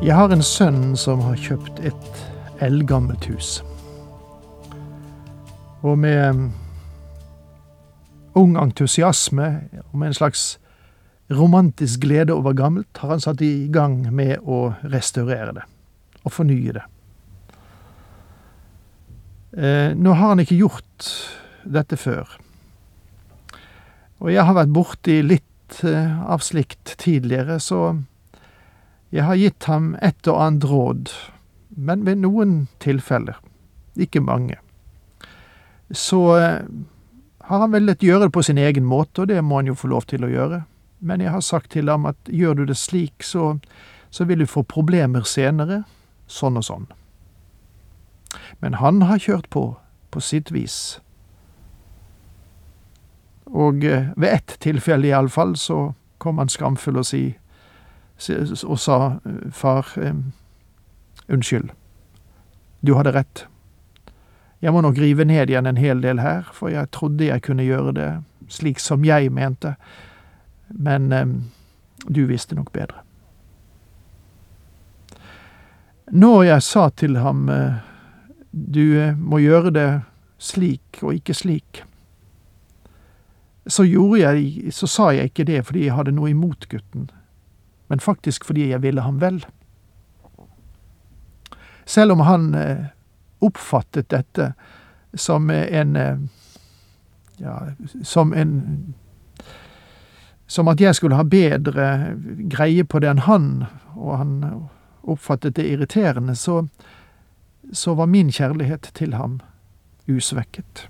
Jeg har en sønn som har kjøpt et eldgammelt hus. Og med um, ung entusiasme og med en slags romantisk glede over gammelt har han satt i gang med å restaurere det og fornye det. Eh, nå har han ikke gjort dette før. Og jeg har vært borti litt eh, av slikt tidligere, så jeg har gitt ham et og annet råd, men ved noen tilfeller, ikke mange, så eh, har han villet gjøre det på sin egen måte, og det må han jo få lov til å gjøre. Men jeg har sagt til ham at gjør du det slik, så, så vil du få problemer senere, sånn og sånn. Men han har kjørt på, på sitt vis. Og eh, ved ett tilfelle iallfall så kom han skamfull og si og sa, far, unnskyld, du hadde rett. Jeg må nok rive ned igjen en hel del her, for jeg trodde jeg kunne gjøre det slik som jeg mente, men du visste nok bedre. Når jeg sa til ham eh, du eh, må gjøre det slik og ikke slik, så jeg, så sa jeg ikke det fordi jeg hadde noe imot gutten men faktisk fordi jeg ville ham vel. Selv om han eh, oppfattet dette som en eh, ja, som en Som at jeg skulle ha bedre greie på det enn han, og han oppfattet det irriterende, så, så var min kjærlighet til ham usvekket.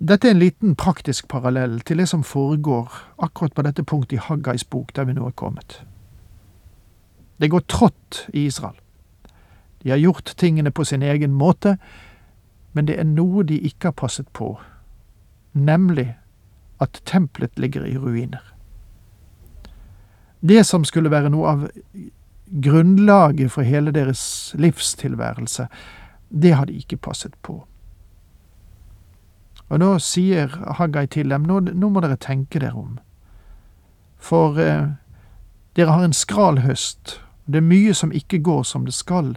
Dette er en liten praktisk parallell til det som foregår akkurat på dette punktet i Haggais bok, der vi nå er kommet. Det går trått i Israel. De har gjort tingene på sin egen måte, men det er noe de ikke har passet på, nemlig at tempelet ligger i ruiner. Det som skulle være noe av grunnlaget for hele deres livstilværelse, det har de ikke passet på. Og nå sier Haggai til dem, nå, nå må dere tenke dere om. For eh, dere har en skral høst, det er mye som ikke går som det skal.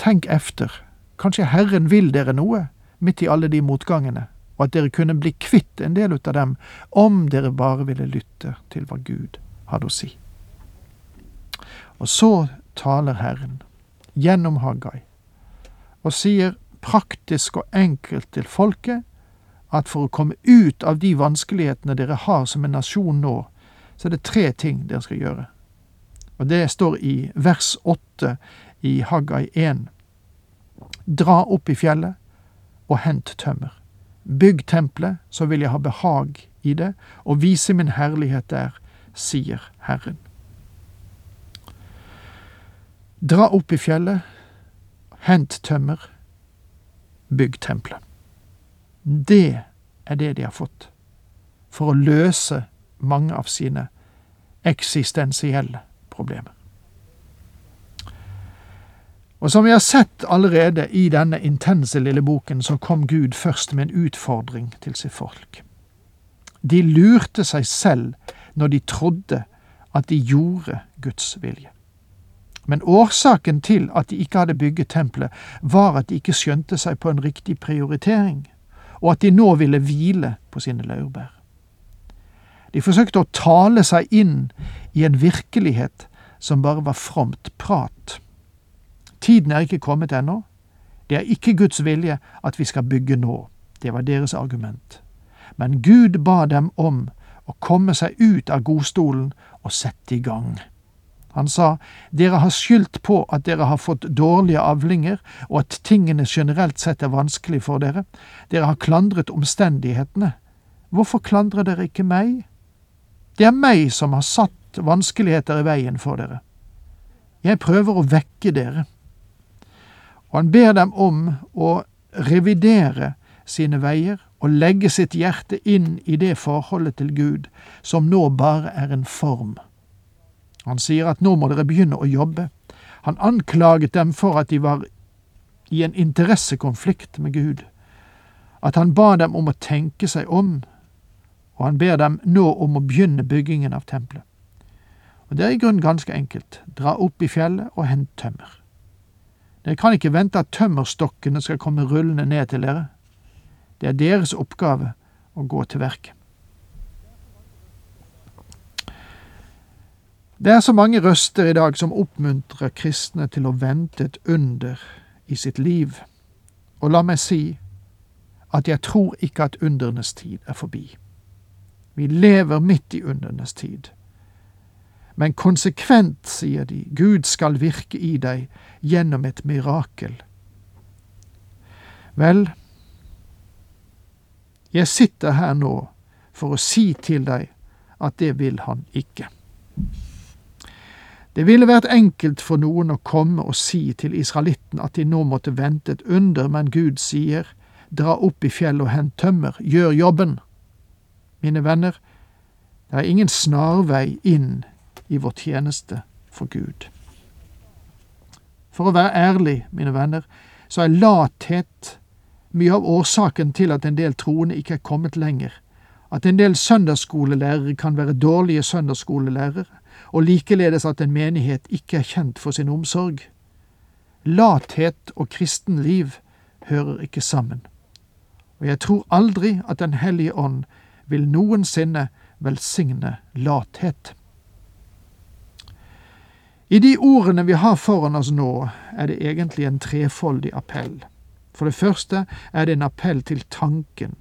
Tenk efter. Kanskje Herren vil dere noe, midt i alle de motgangene, og at dere kunne bli kvitt en del ut av dem, om dere bare ville lytte til hva Gud hadde å si. Og så taler Herren gjennom Haggai og sier praktisk og enkelt til folket at for å komme ut av de vanskelighetene dere har som en nasjon nå, så er det tre ting dere skal gjøre. Og det står i vers åtte i Haggai 1. Dra opp i fjellet og hent tømmer. Bygg tempelet, så vil jeg ha behag i det, og vise min herlighet der, sier Herren. Dra opp i fjellet, hent tømmer, bygg tempelet. Det er det de har fått for å løse mange av sine eksistensielle problemer. Og som vi har sett allerede i denne intense lille boken, så kom Gud først med en utfordring til sitt folk. De lurte seg selv når de trodde at de gjorde Guds vilje. Men årsaken til at de ikke hadde bygget tempelet, var at de ikke skjønte seg på en riktig prioritering, og at de nå ville hvile på sine laurbær. De forsøkte å tale seg inn i en virkelighet som bare var fromt prat. Tiden er ikke kommet ennå. Det er ikke Guds vilje at vi skal bygge nå. Det var deres argument. Men Gud ba dem om å komme seg ut av godstolen og sette i gang. Han sa, Dere har skyldt på at dere har fått dårlige avlinger, og at tingene generelt sett er vanskelig for dere. Dere har klandret omstendighetene. Hvorfor klandrer dere ikke meg? Det er meg som har satt vanskeligheter i veien for dere. Jeg prøver å vekke dere. Og han ber dem om å revidere sine veier og legge sitt hjerte inn i det forholdet til Gud som nå bare er en form. Han sier at nå må dere begynne å jobbe. Han anklaget dem for at de var i en interessekonflikt med Gud, at han ba dem om å tenke seg om, og han ber dem nå om å begynne byggingen av tempelet. Og Det er i grunnen ganske enkelt. Dra opp i fjellet og hent tømmer. Dere kan ikke vente at tømmerstokkene skal komme rullende ned til dere. Det er deres oppgave å gå til verket. Det er så mange røster i dag som oppmuntrer kristne til å vente et under i sitt liv, og la meg si at jeg tror ikke at undernes tid er forbi. Vi lever midt i undernes tid. Men konsekvent, sier de, Gud skal virke i deg gjennom et mirakel. Vel, jeg sitter her nå for å si til deg at det vil han ikke. Det ville vært enkelt for noen å komme og si til israelitten at de nå måtte vente et under, men Gud sier, dra opp i fjellet og hent tømmer, gjør jobben. Mine venner, det er ingen snarvei inn i vår tjeneste for Gud. For å være ærlig, mine venner, så er lathet mye av årsaken til at en del troende ikke er kommet lenger. At en del søndagsskolelærere kan være dårlige søndagsskolelærere, og likeledes at en menighet ikke er kjent for sin omsorg. Lathet og kristenliv hører ikke sammen. Og jeg tror aldri at Den hellige ånd vil noensinne velsigne lathet. I de ordene vi har foran oss nå, er det egentlig en trefoldig appell. For det første er det en appell til tanken.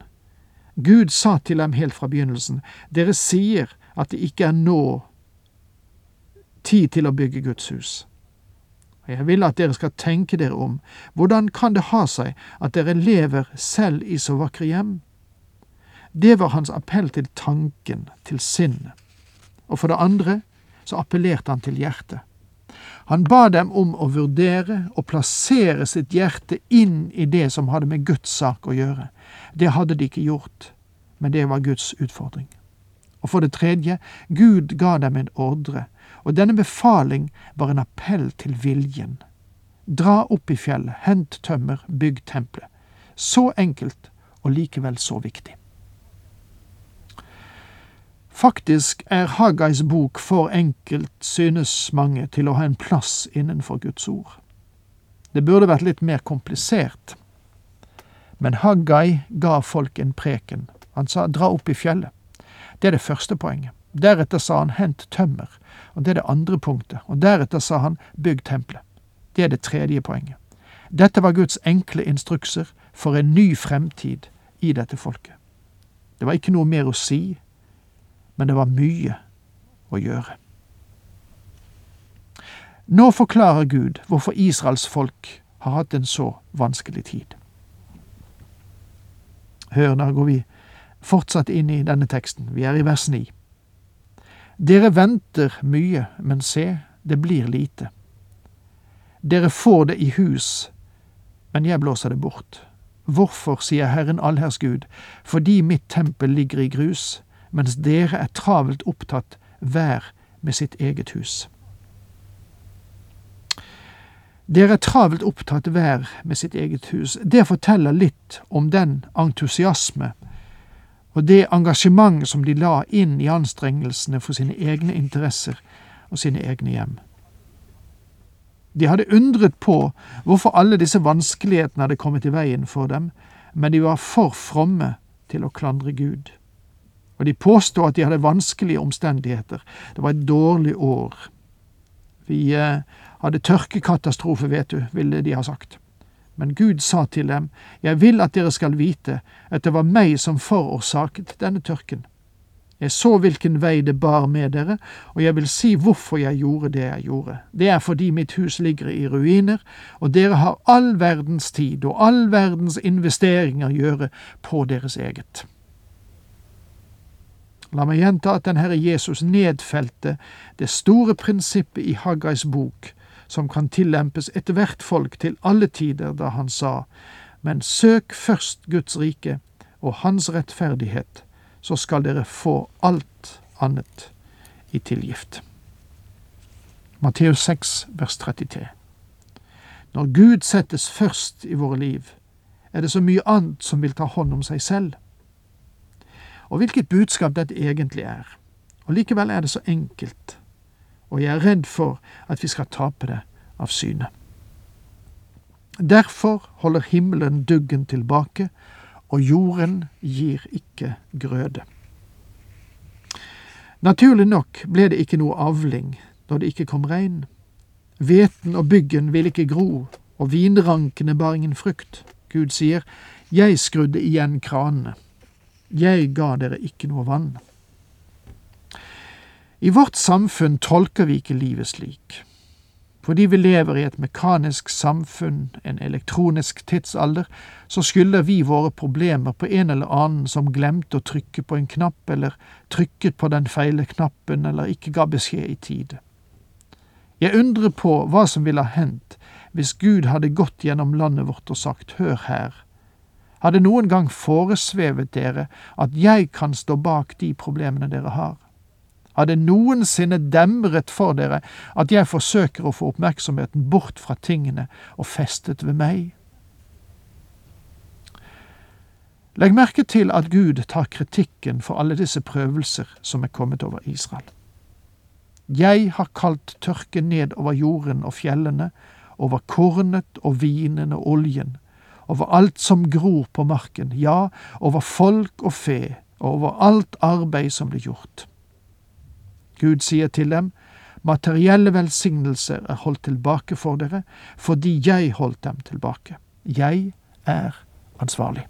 Gud sa til dem helt fra begynnelsen, dere sier at det ikke er nå tid til å bygge Guds hus. Jeg vil at dere skal tenke dere om, hvordan kan det ha seg at dere lever selv i så vakre hjem? Det var hans appell til tanken, til sinnet. Og for det andre så appellerte han til hjertet. Han ba dem om å vurdere og plassere sitt hjerte inn i det som hadde med Guds sak å gjøre. Det hadde de ikke gjort, men det var Guds utfordring. Og for det tredje, Gud ga dem en ordre, og denne befaling var en appell til viljen. Dra opp i fjellet, hent tømmer, bygg tempelet. Så enkelt, og likevel så viktig. Faktisk er Haggais bok for enkelt, synes mange, til å ha en plass innenfor Guds ord. Det burde vært litt mer komplisert. Men Haggai ga folk en preken. Han sa dra opp i fjellet. Det er det første poenget. Deretter sa han hent tømmer, og det er det andre punktet. Og deretter sa han bygg tempelet. Det er det tredje poenget. Dette var Guds enkle instrukser for en ny fremtid i dette folket. Det var ikke noe mer å si, men det var mye å gjøre. Nå forklarer Gud hvorfor Israels folk har hatt en så vanskelig tid. Hør, da går vi fortsatt inn i denne teksten. Vi er i vers 9. Dere venter mye, men se, det blir lite. Dere får det i hus, men jeg blåser det bort. Hvorfor, sier Herren allherrs Gud, fordi mitt tempel ligger i grus, mens dere er travelt opptatt hver med sitt eget hus. Dere er travelt opptatt hver med sitt eget hus. Det forteller litt om den entusiasme og det engasjement som de la inn i anstrengelsene for sine egne interesser og sine egne hjem. De hadde undret på hvorfor alle disse vanskelighetene hadde kommet i veien for dem, men de var for fromme til å klandre Gud og de påstod at de hadde vanskelige omstendigheter. Det var et dårlig år. Vi eh, hadde tørkekatastrofe, vet du, ville de ha sagt. Men Gud sa til dem, Jeg vil at dere skal vite at det var meg som forårsaket denne tørken. Jeg så hvilken vei det bar med dere, og jeg vil si hvorfor jeg gjorde det jeg gjorde. Det er fordi mitt hus ligger i ruiner, og dere har all verdens tid og all verdens investeringer gjøre på deres eget. La meg gjenta at den Herre Jesus nedfelte det store prinsippet i Haggais bok, som kan tillempes ethvert folk til alle tider, da han sa, Men søk først Guds rike og Hans rettferdighet, så skal dere få alt annet i tilgift. Matteus 6, vers 33. Når Gud settes først i våre liv, er det så mye annet som vil ta hånd om seg selv. Og hvilket budskap dette egentlig er. Og likevel er det så enkelt, og jeg er redd for at vi skal tape det av syne. Derfor holder himmelen duggen tilbake, og jorden gir ikke grøde. Naturlig nok ble det ikke noe avling når det ikke kom regn. Hveten og byggen ville ikke gro, og vinrankene bar ingen frukt. Gud sier, Jeg skrudde igjen kranene. Jeg ga dere ikke noe vann. I vårt samfunn tolker vi ikke livet slik. Fordi vi lever i et mekanisk samfunn, en elektronisk tidsalder, så skylder vi våre problemer på en eller annen som glemte å trykke på en knapp, eller trykket på den feile knappen, eller ikke ga beskjed i tide. Jeg undrer på hva som ville ha hendt hvis Gud hadde gått gjennom landet vårt og sagt Hør her, hadde noen gang foresvevet dere at jeg kan stå bak de problemene dere har? Hadde noensinne demret for dere at jeg forsøker å få oppmerksomheten bort fra tingene og festet ved meg? Legg merke til at Gud tar kritikken for alle disse prøvelser som er kommet over Israel. Jeg har kalt tørke ned over jorden og fjellene, over kornet og vinen og oljen, over alt som gror på marken, ja, over folk og fe, og over alt arbeid som blir gjort. Gud sier til dem, materielle velsignelser er holdt tilbake for dere, fordi jeg holdt dem tilbake. Jeg er ansvarlig.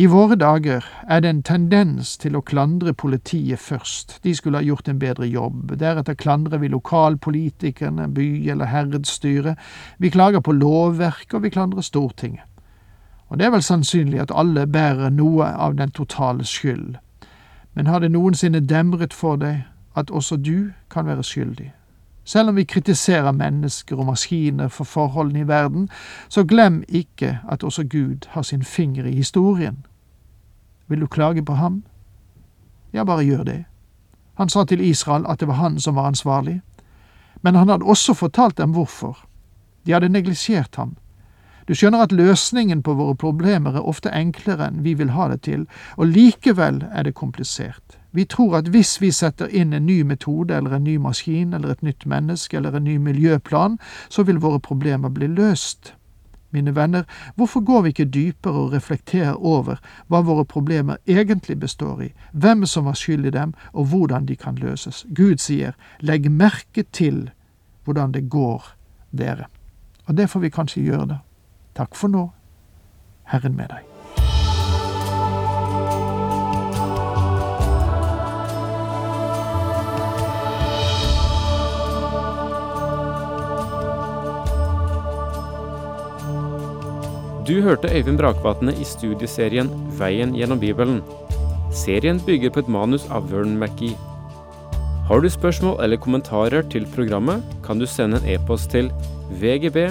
I våre dager er det en tendens til å klandre politiet først, de skulle ha gjort en bedre jobb, deretter klandrer vi lokalpolitikerne, by- eller herredsstyret, vi klager på lovverket, og vi klandrer Stortinget. Og det er vel sannsynlig at alle bærer noe av den totale skyld, men har det noensinne demret for deg at også du kan være skyldig? Selv om vi kritiserer mennesker og maskiner for forholdene i verden, så glem ikke at også Gud har sin finger i historien. Vil du klage på ham? Ja, bare gjør det. Han sa til Israel at det var han som var ansvarlig, men han hadde også fortalt dem hvorfor. De hadde neglisjert ham. Du skjønner at løsningen på våre problemer er ofte enklere enn vi vil ha det til, og likevel er det komplisert. Vi tror at hvis vi setter inn en ny metode eller en ny maskin eller et nytt menneske eller en ny miljøplan, så vil våre problemer bli løst. Mine venner, hvorfor går vi ikke dypere og reflekterer over hva våre problemer egentlig består i, hvem som har skyld i dem, og hvordan de kan løses? Gud sier, legg merke til hvordan det går dere. Og det får vi kanskje gjøre, da. Takk for nå. Herren med deg. Du hørte Øyvind Brakvatne i studieserien Veien gjennom Bibelen. Serien bygger på et manus av Vern McGee. Har du spørsmål eller kommentarer til programmet, kan du sende en e-post til vgb